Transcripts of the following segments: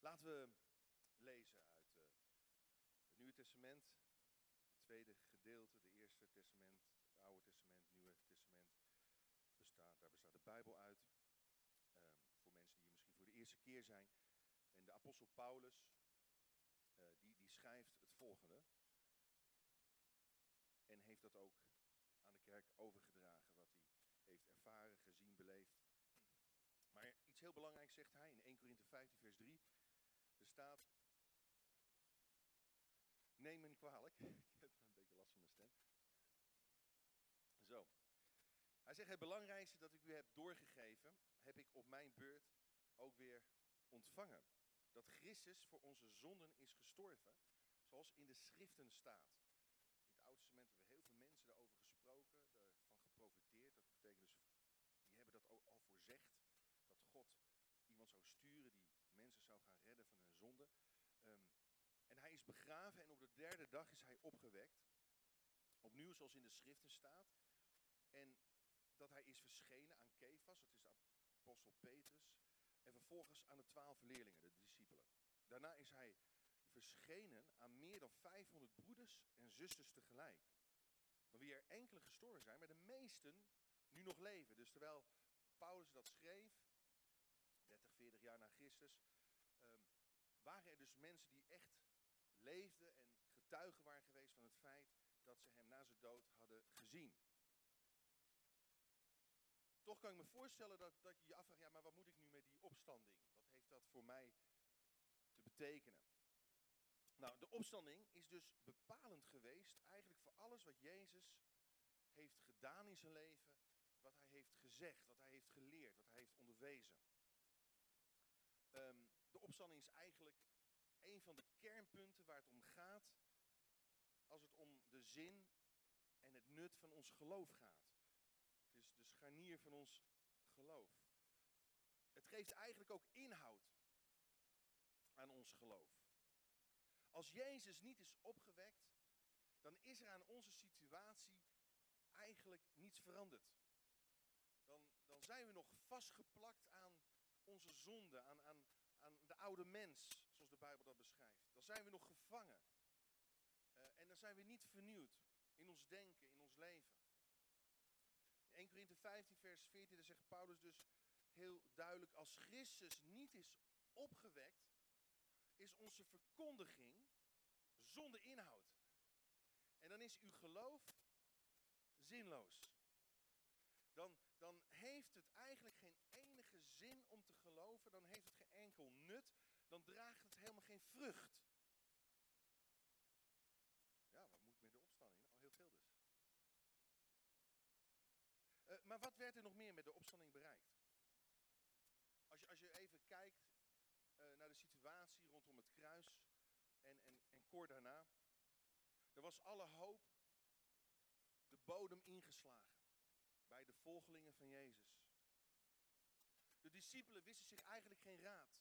Laten we lezen uit uh, het Nieuwe Testament, het tweede gedeelte, de Eerste Testament, het Oude Testament, het Nieuwe Testament. Bestaat, daar bestaat de Bijbel uit. Um, voor mensen die hier misschien voor de eerste keer zijn. En de apostel Paulus, uh, die, die schrijft het volgende. En heeft dat ook aan de kerk overgedragen, wat hij heeft ervaren, gezien, beleefd. Maar iets heel belangrijks zegt hij in 1 Korinthe 15, vers 3 staat. Neem me kwalijk. Ik heb een beetje last van mijn stem. Zo. Hij zegt: Het belangrijkste dat ik u heb doorgegeven, heb ik op mijn beurt ook weer ontvangen. Dat Christus voor onze zonden is gestorven, zoals in de schriften staat. In het Oude Testament hebben heel veel mensen daarover gesproken, ervan geprofiteerd. Dat betekent dus, die hebben dat al voorzegd, dat God iemand zou sturen die mensen zou gaan redden van hun zonde. Um, en hij is begraven en op de derde dag is hij opgewekt. Opnieuw zoals in de schriften staat. En dat hij is verschenen aan Kefas, dat is de apostel Petrus. En vervolgens aan de twaalf leerlingen, de discipelen. Daarna is hij verschenen aan meer dan 500 broeders en zusters tegelijk. Van wie er enkele gestorven zijn, maar de meesten nu nog leven. Dus terwijl Paulus dat schreef, 30, 40 jaar na Christus, um, waren er dus mensen die echt leefden en getuigen waren geweest van het feit dat ze hem na zijn dood hadden gezien. Toch kan ik me voorstellen dat, dat je je afvraagt, ja, maar wat moet ik nu met die opstanding? Wat heeft dat voor mij te betekenen? Nou, de opstanding is dus bepalend geweest eigenlijk voor alles wat Jezus heeft gedaan in zijn leven, wat hij heeft gezegd, wat hij heeft geleerd, wat hij heeft onderwezen. Um, de opstanding is eigenlijk een van de kernpunten waar het om gaat als het om de zin en het nut van ons geloof gaat. Het is de scharnier van ons geloof. Het geeft eigenlijk ook inhoud aan ons geloof. Als Jezus niet is opgewekt, dan is er aan onze situatie eigenlijk niets veranderd. Dan, dan zijn we nog vastgeplakt aan onze zonde, aan, aan, aan de oude mens, zoals de Bijbel dat beschrijft. Dan zijn we nog gevangen. Uh, en dan zijn we niet vernieuwd in ons denken, in ons leven. In 1 Korinthe 15, vers 14, zegt Paulus dus heel duidelijk: Als Christus niet is opgewekt, is onze verkondiging zonder inhoud. En dan is uw geloof zinloos. Dan, dan heeft het eigenlijk geen zin om te geloven, dan heeft het geen enkel nut, dan draagt het helemaal geen vrucht. Ja, wat moet met de opstanding? Al heel veel dus. Uh, maar wat werd er nog meer met de opstanding bereikt? Als je, als je even kijkt uh, naar de situatie rondom het kruis en, en, en kort daarna. Er was alle hoop de bodem ingeslagen bij de volgelingen van Jezus. Discipelen wisten zich eigenlijk geen raad.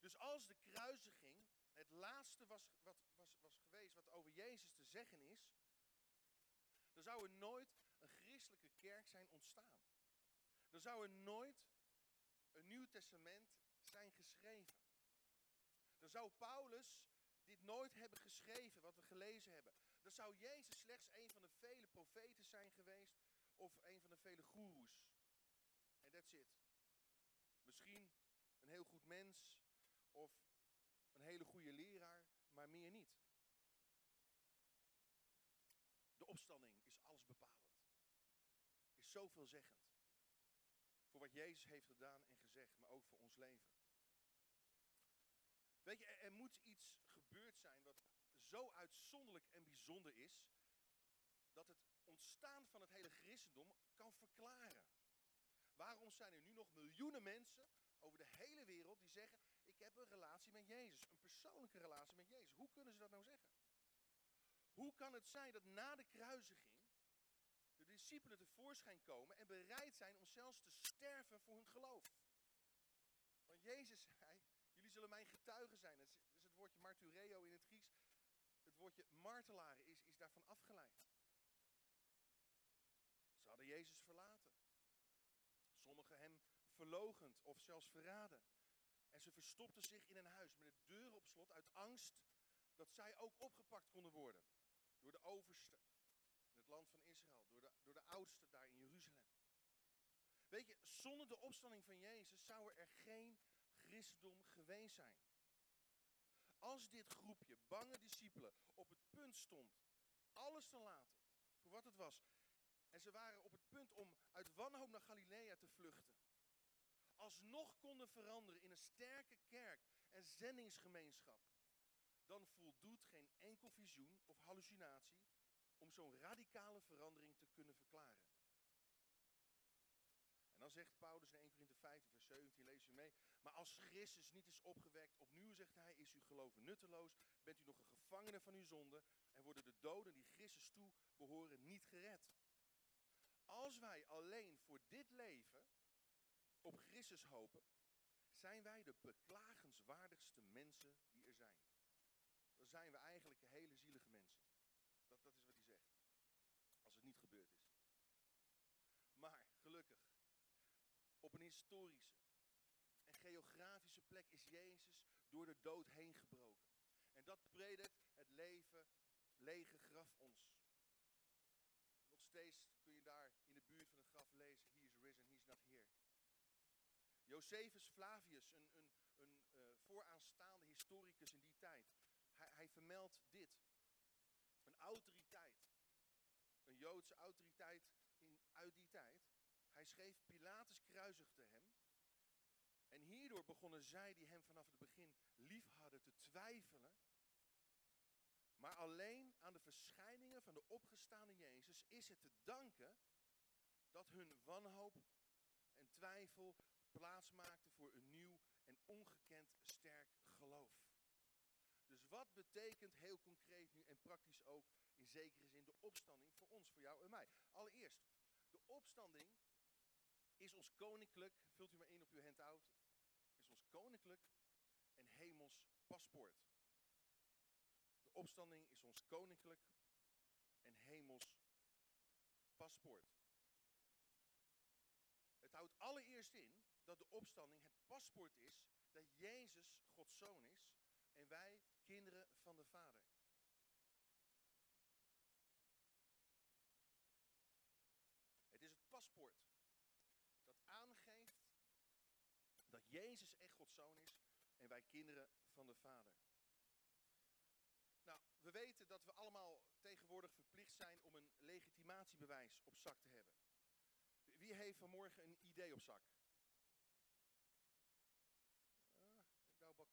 Dus als de kruisiging het laatste was, wat, was, was geweest wat over Jezus te zeggen is, dan zou er nooit een christelijke kerk zijn ontstaan. Dan zou er nooit een Nieuw Testament zijn geschreven. Dan zou Paulus dit nooit hebben geschreven, wat we gelezen hebben. Dan zou Jezus slechts een van de vele profeten zijn geweest of een van de vele goeroes. En that's it. Misschien een heel goed mens of een hele goede leraar, maar meer niet. De opstanding is alles bepalend. Is zoveelzeggend. Voor wat Jezus heeft gedaan en gezegd, maar ook voor ons leven. Weet je, er, er moet iets gebeurd zijn wat zo uitzonderlijk en bijzonder is, dat het ontstaan van het hele christendom kan verklaren. Waarom zijn er nu nog miljoenen mensen over de hele wereld die zeggen: Ik heb een relatie met Jezus, een persoonlijke relatie met Jezus? Hoe kunnen ze dat nou zeggen? Hoe kan het zijn dat na de kruisiging de discipelen tevoorschijn komen en bereid zijn om zelfs te sterven voor hun geloof? Want Jezus zei: Jullie zullen mijn getuigen zijn. Dat is het woordje martureo in het Grieks. Het woordje martelaren is, is daarvan afgeleid. Ze hadden Jezus verlaten. Verlogend of zelfs verraden. En ze verstopten zich in een huis met de deuren op slot uit angst dat zij ook opgepakt konden worden. Door de overste in het land van Israël, door de, door de oudste daar in Jeruzalem. Weet je, zonder de opstanding van Jezus zou er geen christendom geweest zijn. Als dit groepje bange discipelen op het punt stond alles te laten voor wat het was, en ze waren op het punt om uit wanhoop naar Galilea te vluchten, alsnog konden veranderen in een sterke kerk en zendingsgemeenschap, dan voldoet geen enkel visioen of hallucinatie om zo'n radicale verandering te kunnen verklaren. En dan zegt Paulus in 1 Corinthië 15, vers 17, lees u mee. Maar als Christus niet is opgewekt, opnieuw zegt hij, is uw geloof nutteloos, bent u nog een gevangene van uw zonde en worden de doden die Christus toe behoren niet gered. Als wij alleen voor dit leven op Christus hopen, zijn wij de beklagenswaardigste mensen die er zijn. Dan zijn we eigenlijk hele zielige mensen. Dat, dat is wat hij zegt. Als het niet gebeurd is. Maar gelukkig, op een historische en geografische plek is Jezus door de dood heen gebroken. En dat predikt het leven, lege graf ons. Nog steeds kun je daar in de buurt van het graf lezen, he is risen, he is not here. Josephus Flavius, een, een, een uh, vooraanstaande historicus in die tijd, hij, hij vermeldt dit. Een autoriteit, een Joodse autoriteit in, uit die tijd. Hij schreef, Pilatus kruisigde hem. En hierdoor begonnen zij die hem vanaf het begin lief hadden te twijfelen. Maar alleen aan de verschijningen van de opgestaande Jezus is het te danken dat hun wanhoop en twijfel plaats maakte voor een nieuw en ongekend sterk geloof. Dus wat betekent heel concreet nu en praktisch ook in zekere zin de opstanding voor ons, voor jou en mij? Allereerst, de opstanding is ons koninklijk, vult u maar in op uw handout, is ons koninklijk en hemels paspoort. De opstanding is ons koninklijk en hemels paspoort. Het houdt allereerst in dat de opstanding het paspoort is dat Jezus Gods zoon is en wij kinderen van de Vader. Het is het paspoort dat aangeeft dat Jezus echt Gods zoon is en wij kinderen van de Vader. Nou, we weten dat we allemaal tegenwoordig verplicht zijn om een legitimatiebewijs op zak te hebben. Wie heeft vanmorgen een idee op zak?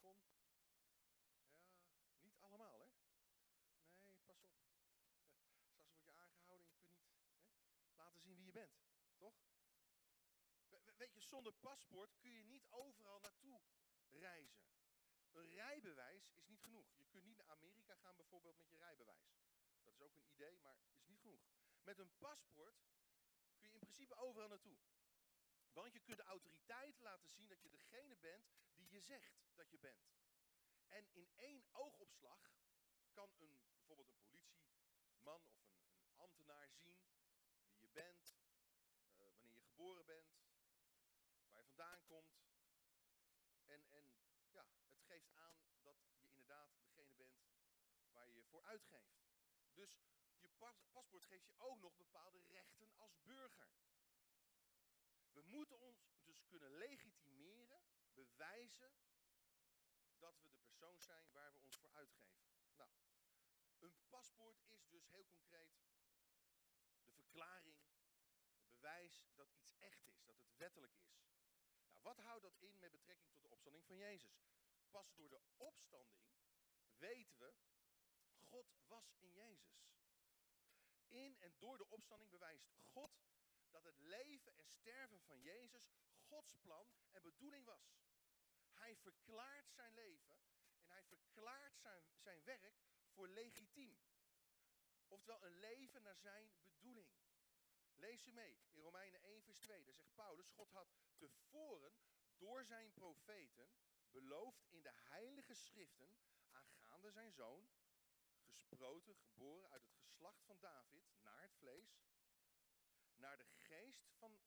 Ja, niet allemaal, hè? Nee, pas op. Straks word je aangehouden en je niet hè, laten zien wie je bent, toch? weet je, zonder paspoort kun je niet overal naartoe reizen. Een rijbewijs is niet genoeg. Je kunt niet naar Amerika gaan bijvoorbeeld met je rijbewijs. Dat is ook een idee, maar is niet genoeg. Met een paspoort kun je in principe overal naartoe. Want je kunt de autoriteiten laten zien dat je degene bent je zegt dat je bent. En in één oogopslag kan een, bijvoorbeeld een politieman of een, een ambtenaar zien wie je bent, uh, wanneer je geboren bent, waar je vandaan komt. En, en ja, het geeft aan dat je inderdaad degene bent waar je je voor uitgeeft. Dus je pas, paspoort geeft je ook nog bepaalde rechten als burger. We moeten ons dus kunnen legitimeren, bewijzen dat we de persoon zijn waar we ons voor uitgeven. Nou, een paspoort is dus heel concreet de verklaring, het bewijs dat iets echt is, dat het wettelijk is. Nou, wat houdt dat in met betrekking tot de opstanding van Jezus? Pas door de opstanding weten we, God was in Jezus. In en door de opstanding bewijst God dat het leven en sterven van Jezus Gods plan en bedoeling was. Hij verklaart zijn leven en hij verklaart zijn, zijn werk voor legitiem. Oftewel een leven naar zijn bedoeling. Lees je mee in Romeinen 1 vers 2. Daar zegt Paulus, God had tevoren door zijn profeten beloofd in de heilige schriften aangaande zijn zoon, gesproten, geboren uit het geslacht van David, naar het vlees, naar de geest van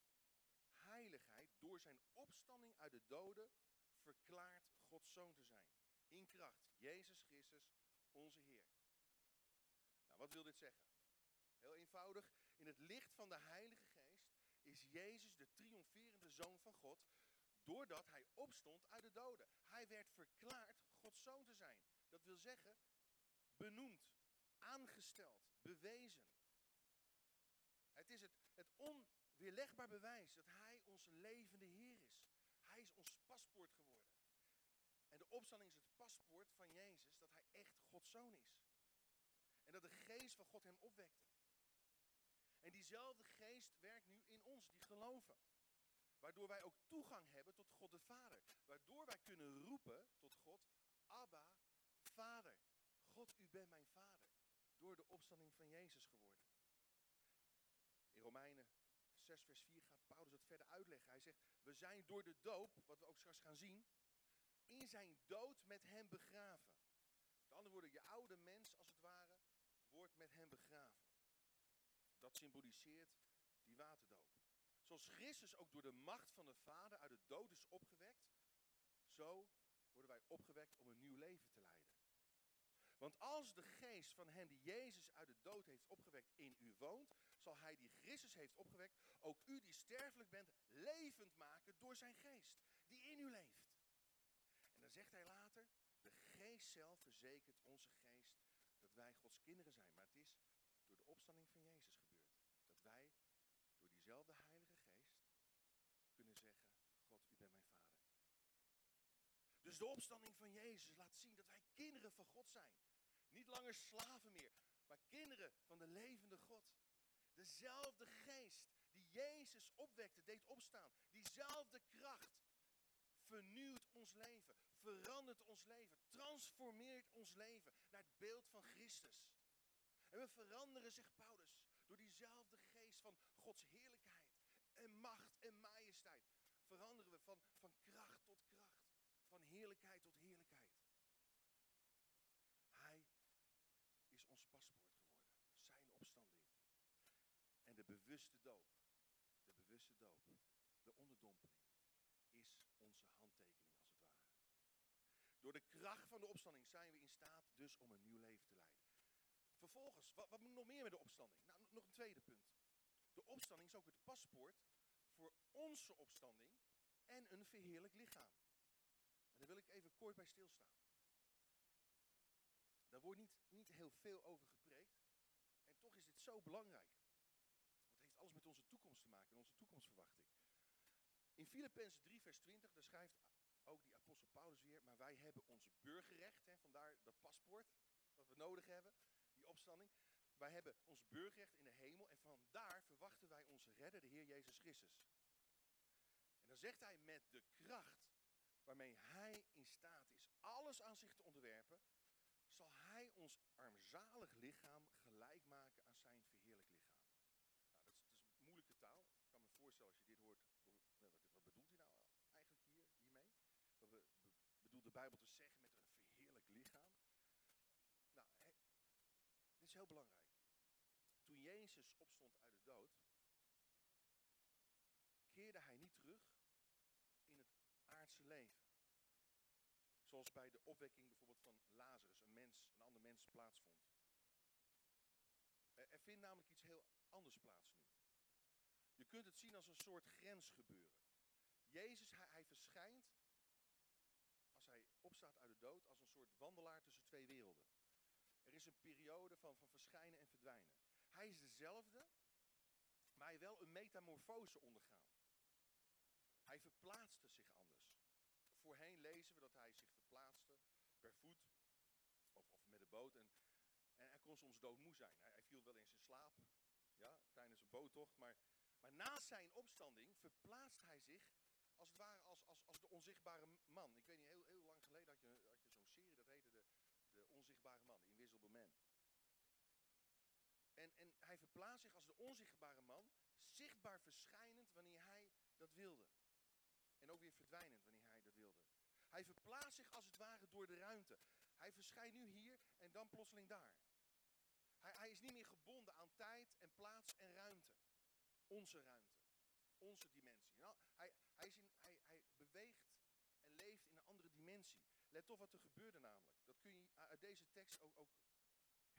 heiligheid door zijn opstanding uit de doden verklaard Gods zoon te zijn. In kracht. Jezus Christus, onze Heer. Nou, wat wil dit zeggen? Heel eenvoudig. In het licht van de Heilige Geest is Jezus de triomferende zoon van God. Doordat hij opstond uit de doden. Hij werd verklaard Gods zoon te zijn. Dat wil zeggen, benoemd, aangesteld, bewezen. Het is het, het onweerlegbaar bewijs dat Hij onze levende Heer is. Is ons paspoort geworden. En de opstanding is het paspoort van Jezus dat Hij echt Gods zoon is. En dat de geest van God hem opwekte. En diezelfde geest werkt nu in ons, die geloven. Waardoor wij ook toegang hebben tot God de Vader. Waardoor wij kunnen roepen tot God, Abba, Vader. God, u bent mijn Vader. Door de opstanding van Jezus geworden. In Romeinen 6 vers 4 gaat Paulus het verder uitleggen. Hij zegt, we zijn door de doop, wat we ook straks gaan zien, in zijn dood met hem begraven. Met andere woorden, je oude mens als het ware, wordt met hem begraven. Dat symboliseert die waterdoop. Zoals Christus ook door de macht van de Vader uit de dood is opgewekt, zo worden wij opgewekt om een nieuw leven te leiden. Want als de geest van hem die Jezus uit de dood heeft opgewekt in u woont, zal hij die Christus heeft opgewekt, ook u die sterfelijk bent, levend maken door zijn geest, die in u leeft. En dan zegt hij later, de geest zelf verzekert onze geest dat wij Gods kinderen zijn. Maar het is door de opstanding van Jezus gebeurd. Dat wij door diezelfde Heilige Geest kunnen zeggen, God, u bent mijn Vader. Dus de opstanding van Jezus laat zien dat wij kinderen van God zijn. Niet langer slaven meer, maar kinderen van de levende God. Dezelfde geest die Jezus opwekte, deed opstaan. Diezelfde kracht vernieuwt ons leven, verandert ons leven, transformeert ons leven naar het beeld van Christus. En we veranderen, zegt Paulus, door diezelfde geest van Gods heerlijkheid en macht en majesteit. Veranderen we van, van kracht tot kracht, van heerlijkheid tot heerlijkheid. de bewuste doop, de bewuste doop, de onderdompeling, is onze handtekening als het ware. Door de kracht van de opstanding zijn we in staat dus om een nieuw leven te leiden. Vervolgens, wat, wat moet nog meer met de opstanding? Nou, nog een tweede punt. De opstanding is ook het paspoort voor onze opstanding en een verheerlijk lichaam. En daar wil ik even kort bij stilstaan. Daar wordt niet, niet heel veel over gepreekt. En toch is dit zo belangrijk alles met onze toekomst te maken en onze toekomstverwachting. In Filippenzen 3, vers 20, daar schrijft ook die apostel Paulus weer, maar wij hebben ons burgerrecht, hè, vandaar dat paspoort dat we nodig hebben, die opstanding. Wij hebben ons burgerrecht in de hemel en vandaar verwachten wij onze redder, de Heer Jezus Christus. En dan zegt hij met de kracht waarmee hij in staat is alles aan zich te onderwerpen, zal hij ons armzalig lichaam gelijk maken aan zijn verheerlijk lichaam taal. Ik kan me voorstellen als je dit hoort, wat, bedoelt hij nou eigenlijk hier, hiermee? Wat be, bedoelt de Bijbel te zeggen met een verheerlijk lichaam? Nou, dit heel belangrijk. Toen Jezus opstond uit de dood, keerde hij niet terug in het aardse leven. Zoals bij de opwekking bijvoorbeeld van Lazarus, een mens, een ander mens plaatsvond. Er vindt namelijk iets heel anders plaats nu. Je kunt het zien als een soort grensgebeuren. Jezus, hij, hij verschijnt, als hij opstaat uit de dood, als een soort wandelaar tussen twee werelden. Er is een periode van, van verschijnen en verdwijnen. Hij is dezelfde, maar hij wel een metamorfose ondergaan. Hij verplaatste zich anders. Voorheen lezen we dat hij zich verplaatste per voet of, of met de boot. En, en hij kon soms doodmoe zijn. Hij, viel wel eens in slaap ja, tijdens een boottocht. Maar maar na zijn opstanding verplaatst hij zich als het ware als, als, als de onzichtbare man. Ik weet niet, heel, heel lang geleden had je, had je zo'n serie, dat heette de, de onzichtbare man, Invisible Man. En, en hij verplaatst zich als de onzichtbare man, zichtbaar verschijnend wanneer hij dat wilde. En ook weer verdwijnend wanneer hij dat wilde. Hij verplaatst zich als het ware door de ruimte. Hij verschijnt nu hier en dan plotseling daar. Hij, hij is niet meer gebonden aan tijd en plaats en ruimte onze ruimte, onze dimensie. Nou, hij, hij, is hij, hij beweegt en leeft in Let op wat er gebeurde namelijk. Dat kun je uit deze tekst ook, ook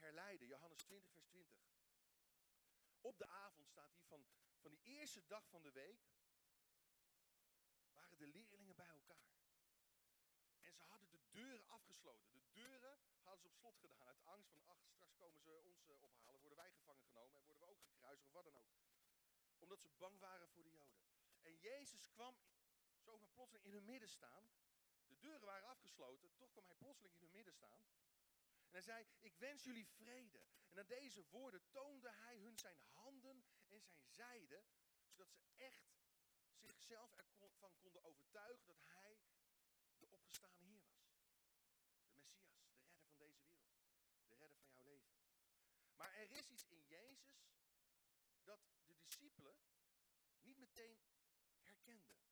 herleiden. Johannes 20, vers 20. Op de avond staat hier van, van die eerste dag van de week. waren de leerlingen bij elkaar. En ze hadden de deuren afgesloten. De deuren hadden ze op slot gedaan. Uit angst van, ach, straks komen ze ons eh, ophalen. Worden wij gevangen genomen en worden we ook gekruisigd of wat dan ook. Omdat ze bang waren voor de Joden. En Jezus kwam zomaar plotseling in hun midden staan. De deuren waren afgesloten, toch kwam hij plotseling in hun midden staan. En hij zei, ik wens jullie vrede. En aan deze woorden toonde hij hun zijn handen en zijn zijde, zodat ze echt zichzelf ervan konden overtuigen dat hij de opgestane Heer was. De Messias, de redder van deze wereld. De redder van jouw leven. Maar er is iets in Jezus dat de discipelen niet meteen herkenden.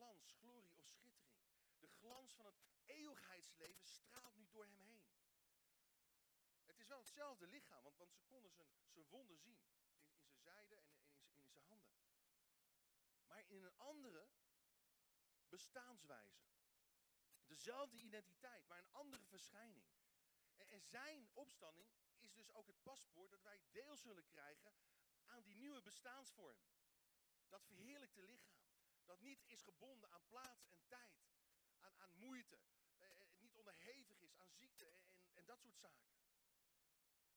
glans, glorie of schittering. De glans van het eeuwigheidsleven straalt nu door hem heen. Het is wel hetzelfde lichaam, want, want ze konden zijn, zijn wonden zien. In, in zijn zijde en in, in, zijn handen. Maar in een andere bestaanswijze. Dezelfde identiteit, maar een andere verschijning. En, en zijn opstanding is dus ook het paspoort dat wij deel zullen krijgen aan die nieuwe bestaansvorm. Dat verheerlijkte lichaam. Dat niet is gebonden aan plaats en tijd, aan, aan moeite, eh, eh, niet onderhevig is aan ziekte en, en dat soort zaken.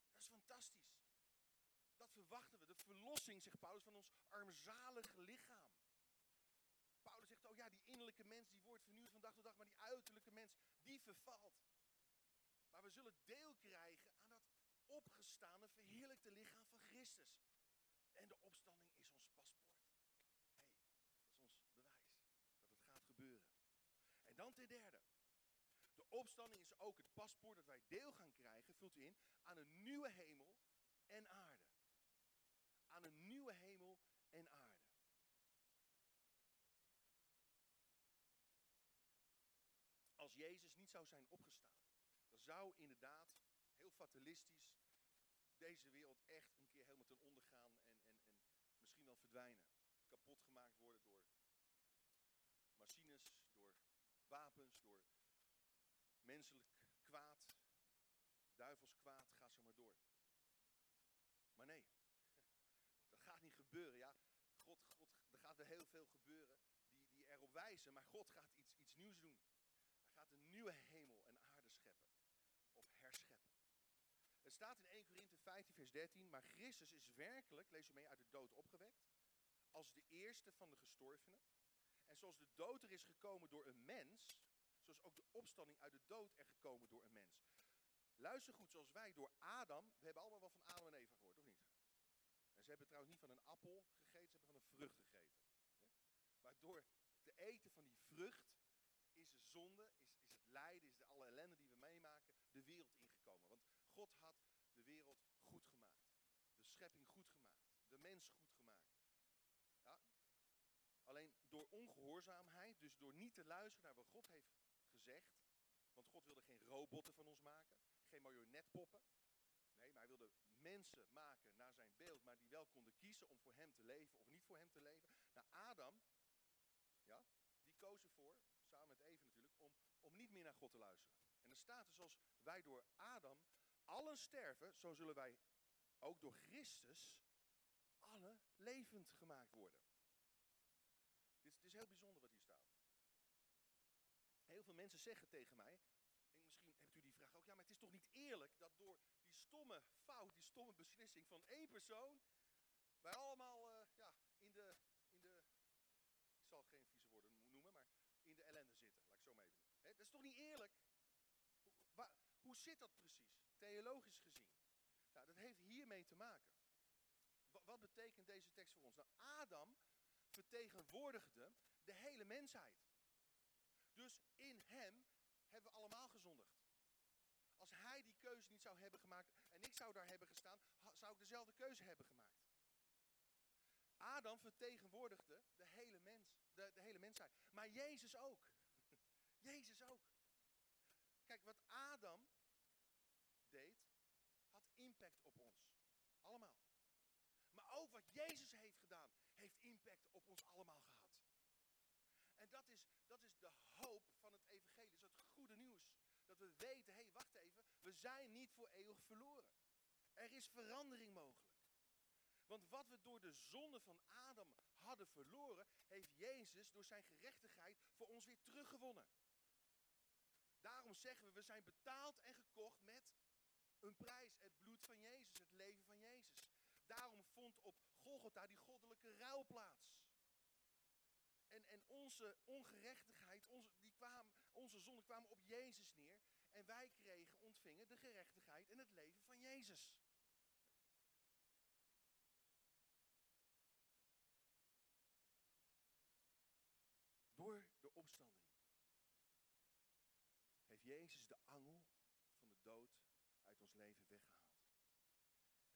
Dat is fantastisch. Dat verwachten we. De verlossing, zegt Paulus, van ons armzalige lichaam. Paulus zegt, oh ja, die innerlijke mens die wordt vernieuwd van dag tot dag, maar die uiterlijke mens, die vervalt. Maar we zullen deel krijgen aan dat opgestane, verheerlijkte lichaam van Christus. En de opstanding is ons En dan ten derde. De opstanding is ook het paspoort dat wij deel gaan krijgen, vult u in, aan een nieuwe hemel en aarde. Aan een nieuwe hemel en aarde. Als Jezus niet zou zijn opgestaan, dan zou inderdaad heel fatalistisch deze wereld echt een keer helemaal ten onder gaan en, en, en misschien wel verdwijnen. Kapot gemaakt worden door machines, wapens, door menselijk kwaad, duivels kwaad, ga zo maar door. Maar nee, dat gaat niet gebeuren. Ja, God, God, er gaat er heel veel gebeuren die, die erop wijzen, maar God gaat iets, iets nieuws doen. Hij gaat een nieuwe hemel en aarde scheppen, of herscheppen. Het staat in 1 Korinthe 15, vers 13, maar Christus is werkelijk, lees je mee, uit de dood opgewekt, als de eerste van de gestorvenen. En zoals de dood er is gekomen door een mens, zoals ook de opstanding uit de dood er gekomen door een mens. Luister goed, zoals wij door Adam, we hebben allemaal wel van Adam en Eva gehoord, of niet? En ze hebben trouwens niet van een appel gegeten, ze hebben van een vrucht gegeten. Maar door te eten van die vrucht is de zonde, is, is het lijden, is de alle ellende die we meemaken, de wereld ingekomen. Want God had de wereld goed gemaakt. De schepping goed gemaakt. De mens goed gemaakt. Door ongehoorzaamheid, dus door niet te luisteren naar wat God heeft gezegd. Want God wilde geen robotten van ons maken, geen marionetpoppen. Nee, maar hij wilde mensen maken naar zijn beeld, maar die wel konden kiezen om voor hem te leven of niet voor hem te leven. Nou, Adam, ja, die koos ervoor, samen met Eva natuurlijk, om, om niet meer naar God te luisteren. En dan staat er zoals wij door Adam allen sterven, zo zullen wij ook door Christus alle levend gemaakt worden is heel bijzonder wat hier staat. Heel veel mensen zeggen tegen mij, en misschien hebt u die vraag ook, ja, maar het is toch niet eerlijk dat door die stomme fout, die stomme beslissing van één persoon, wij allemaal uh, ja, in, de, in de, ik zal geen vieze woorden noemen, maar in de ellende zitten, laat ik zo maar even dat is toch niet eerlijk? Hoe, hoe zit dat precies, theologisch gezien? Nou, dat heeft hiermee te maken. wat betekent deze tekst voor ons? Nou, Adam vertegenwoordigde de hele mensheid. Dus in hem hebben we allemaal gezondigd. Als hij die keuze niet zou hebben gemaakt en ik zou daar hebben gestaan, zou ik dezelfde keuze hebben gemaakt. Adam vertegenwoordigde de hele, mens, de, de hele mensheid. Maar Jezus ook. Jezus ook. Kijk, wat Adam deed, had impact op ons. Allemaal. Maar ook wat Jezus heeft gedaan, heeft impact op ons allemaal gehad. En dat is, dat is de hoop van het evangelie. Dat is het goede nieuws. Dat we weten, hé, hey, wacht even, we zijn niet voor eeuwig verloren. Er is verandering mogelijk. Want wat we door de zonde van Adam hadden verloren, heeft Jezus door zijn gerechtigheid voor ons weer teruggewonnen. Daarom zeggen we, we zijn betaald en gekocht met een prijs. Het bloed van Jezus, het leven van Jezus. Daarom vond op Golgotha die goddelijke ruil plaats. En, en onze ongerechtigheid, onze, die kwam, onze zonde kwamen op Jezus neer. En wij kregen, ontvingen de gerechtigheid en het leven van Jezus. Door de opstanding heeft Jezus de angel van de dood uit ons leven weggehaald.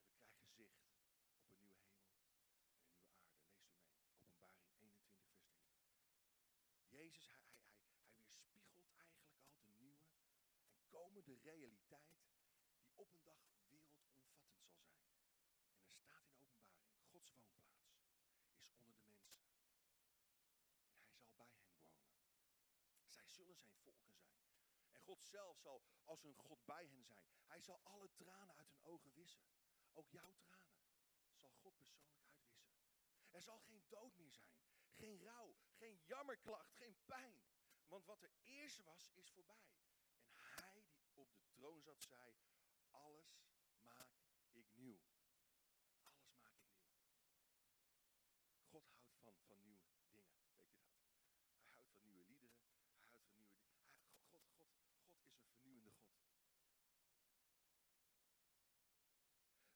En we krijgen zicht op een nieuwe hemel en een nieuwe aarde. Lees u mee. Openbaring 21, vers 3. Jezus, hij, hij, hij, hij weerspiegelt eigenlijk al de nieuwe komende realiteit die op een dag wereldomvattend zal zijn. En er staat in openbaring, Gods woonplaats is onder de mensen. En hij zal bij hen wonen. Zij zullen zijn volken zijn. En God zelf zal als een God bij hen zijn. Hij zal alle tranen uit hun ogen wissen. Ook jouw tranen zal God persoonlijk uitwissen. Er zal geen dood meer zijn. Geen rouw, geen jammerklacht, geen pijn. Want wat er eerst was, is voorbij. En hij die op de troon zat, zei, alles maak ik nieuw. Alles maak ik nieuw. God houdt van, van nieuwe dingen, weet je dat? Hij houdt van nieuwe liederen, hij houdt van nieuwe dingen. God, God, God is een vernieuwende God.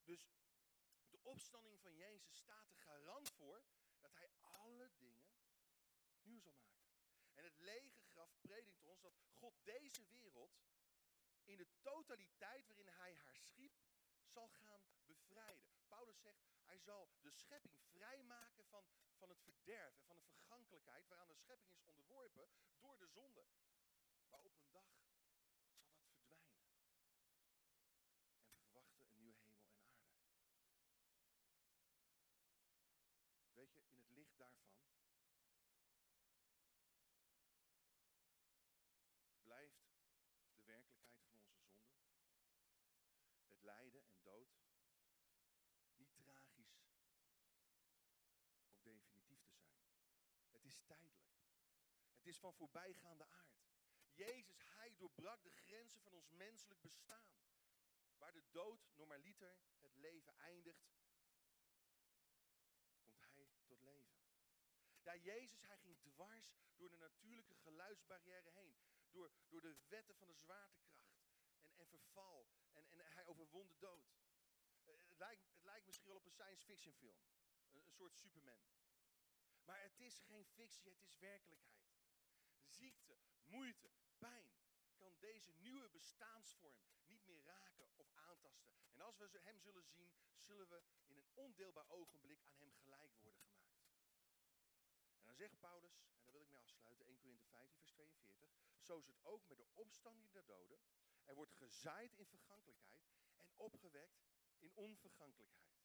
Dus de opstanding van Jezus staat er garant voor dat hij alle dingen nieuw zal maken. En het lege graf predikt ons dat God deze wereld in de totaliteit waarin hij haar schiep zal gaan bevrijden. Paulus zegt, hij zal de schepping vrijmaken van, van het verderf en van de vergankelijkheid waaraan de schepping is onderworpen door de zonde. Maar op een dag zal dat verdwijnen. En we verwachten een nieuwe hemel en aarde. Weet je, in het licht daarvan blijft de werkelijkheid van onze zonde, het lijden en dood, niet tragisch of definitief te zijn. Het tijdelijk. Het is van voorbijgaande aard. Jezus, hij doorbrak de grenzen van ons menselijk bestaan. Waar de dood normaliter het leven eindigt, komt hij tot leven. Ja, Jezus, hij ging dwars door de natuurlijke geluidsbarrière heen. Door, door de wetten van de zwaartekracht en, en verval. En, en hij overwon de dood. Uh, het, lijkt, het lijkt misschien wel op een science fiction film. Een soort Superman. Maar het is geen fictie, het is werkelijkheid. Ziekte, moeite, pijn kan deze nieuwe bestaansvorm niet meer raken of aantasten. En als we hem zullen zien, zullen we in een ondeelbaar ogenblik aan hem gelijk worden gemaakt. En dan zegt Paulus, en daar wil ik mee afsluiten, 1 Korinthe 15, vers 42. Zo is het ook met de opstanding der doden. Er wordt gezaaid in vergankelijkheid en opgewekt in onvergankelijkheid.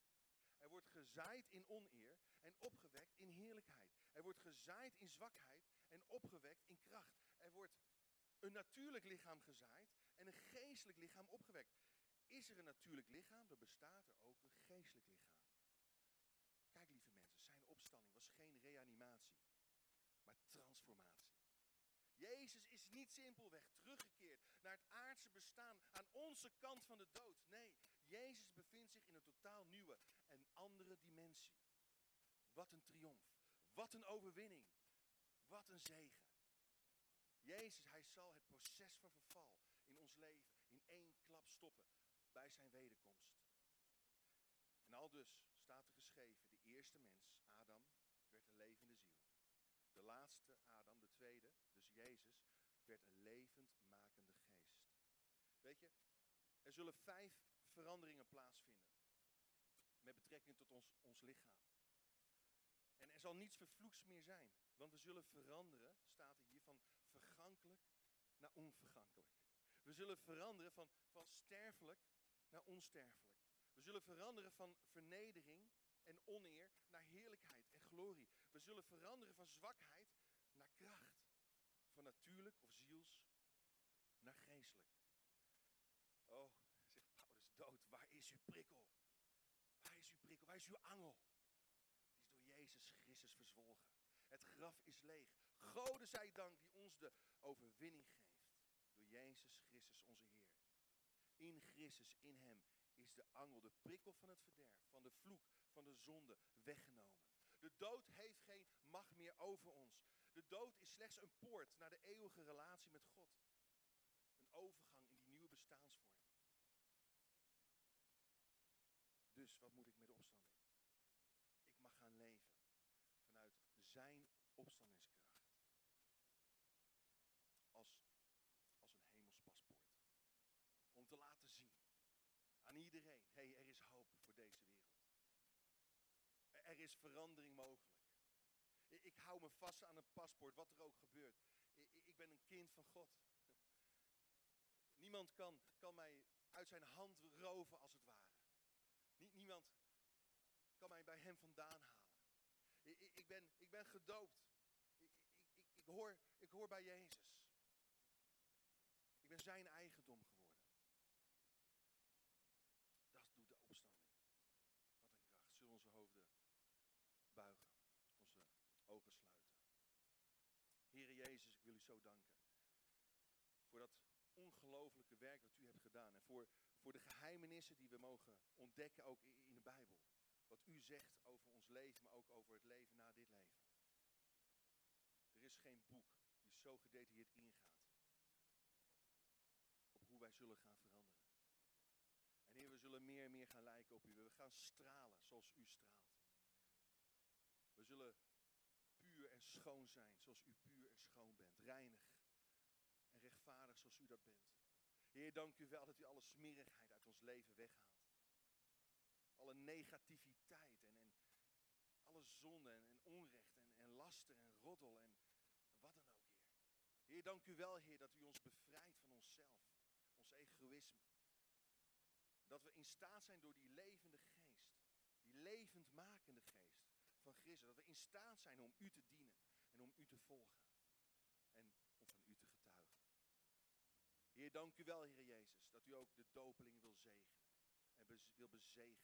Er wordt gezaaid in oneer en opgewekt in heerlijkheid. Er wordt gezaaid in zwakheid en opgewekt in kracht. Er wordt een natuurlijk lichaam gezaaid en een geestelijk lichaam opgewekt. Is er een natuurlijk lichaam, dan bestaat er ook een geestelijk lichaam. Kijk lieve mensen, zijn opstanding was geen reanimatie, maar transformatie. Jezus is niet simpelweg teruggekeerd naar het aardse bestaan aan onze kant van de dood. Nee, Jezus bevindt zich in een totaal nieuwe en andere dimensie. Wat een triomf, wat een overwinning, wat een zegen. Jezus, hij zal het proces van verval in ons leven in één klap stoppen bij zijn wederkomst. En al dus staat er geschreven, de eerste mens, Adam, werd een levende ziel. De laatste, Adam, de tweede, dus Jezus, werd een levendmakende geest. Weet je, er zullen vijf veranderingen plaatsvinden met betrekking tot ons, ons lichaam. En er zal niets vervloeks meer zijn, want we zullen veranderen, staat er hier, van vergankelijk naar onvergankelijk. We zullen veranderen van, van sterfelijk naar onsterfelijk. We zullen veranderen van vernedering en oneer naar heerlijkheid en glorie. We zullen veranderen van zwakheid naar kracht. Van natuurlijk of ziels naar geestelijk. Oh, dood, waar is uw prikkel? Waar is uw prikkel? Waar is uw angel? Die is door Jezus Christus verzwolgen. Het graf is leeg. Gode zij dank die ons de overwinning geeft. Door Jezus Christus onze Heer. In Christus, in Hem, is de angel, de prikkel van het verderf, van de vloek, van de zonde weggenomen. De dood heeft geen macht meer over ons. De dood is slechts een poort naar de eeuwige relatie met God. Een overgang in die nieuwe bestaansvorm. Dus wat moet ik met de opstanding? Ik mag gaan leven vanuit zijn opstandingskracht. Als, als een hemels paspoort. Om te laten zien aan iedereen, hé, hey, er is hoop voor deze wereld. Er is verandering mogelijk. Ik hou me vast aan een paspoort, wat er ook gebeurt. Ik ben een kind van God. Niemand kan, kan mij uit zijn hand roven als het ware. Niemand kan mij bij hem vandaan halen. Ik, ik, ben, ik ben gedoopt. Ik, ik, ik, hoor, ik hoor bij Jezus. Ik ben zijn eigendom geworden. Jezus, ik wil u zo danken. Voor dat ongelofelijke werk dat u hebt gedaan. En voor, voor de geheimenissen die we mogen ontdekken ook in de Bijbel. Wat u zegt over ons leven, maar ook over het leven na dit leven. Er is geen boek die zo gedetailleerd ingaat. Op hoe wij zullen gaan veranderen. En Heer, we zullen meer en meer gaan lijken op u. We gaan stralen zoals u straalt. We zullen en schoon zijn zoals u puur en schoon bent. Reinig en rechtvaardig zoals u dat bent. Heer, dank u wel dat u alle smerigheid uit ons leven weghaalt. Alle negativiteit en, en alle zonde en, onrecht en, en laster en roddel en wat dan ook, Heer. Heer, dank u wel, Heer, dat u ons bevrijdt van onszelf, ons egoïsme. Dat we in staat zijn door die levende geest, die levendmakende geest van Christus. Dat we in staat zijn om u te dienen en om u te volgen. En om van u te getuigen. Heer, dank u wel, Heer Jezus, dat u ook de dopelingen wil zegenen. En wil bezegelen.